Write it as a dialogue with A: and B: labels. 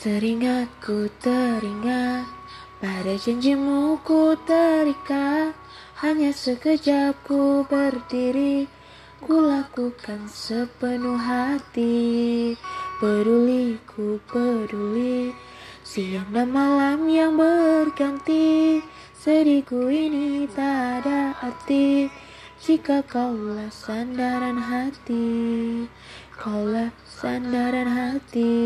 A: Teringat ku teringat. Pada janjimu ku terikat. Hanya sekejap ku berdiri. Ku lakukan sepenuh hati. Peduli ku peduli. Siang dan malam yang berganti. Sedihku ini tak ada arti. Jika kaulah sandaran hati Kaulah sandaran hati.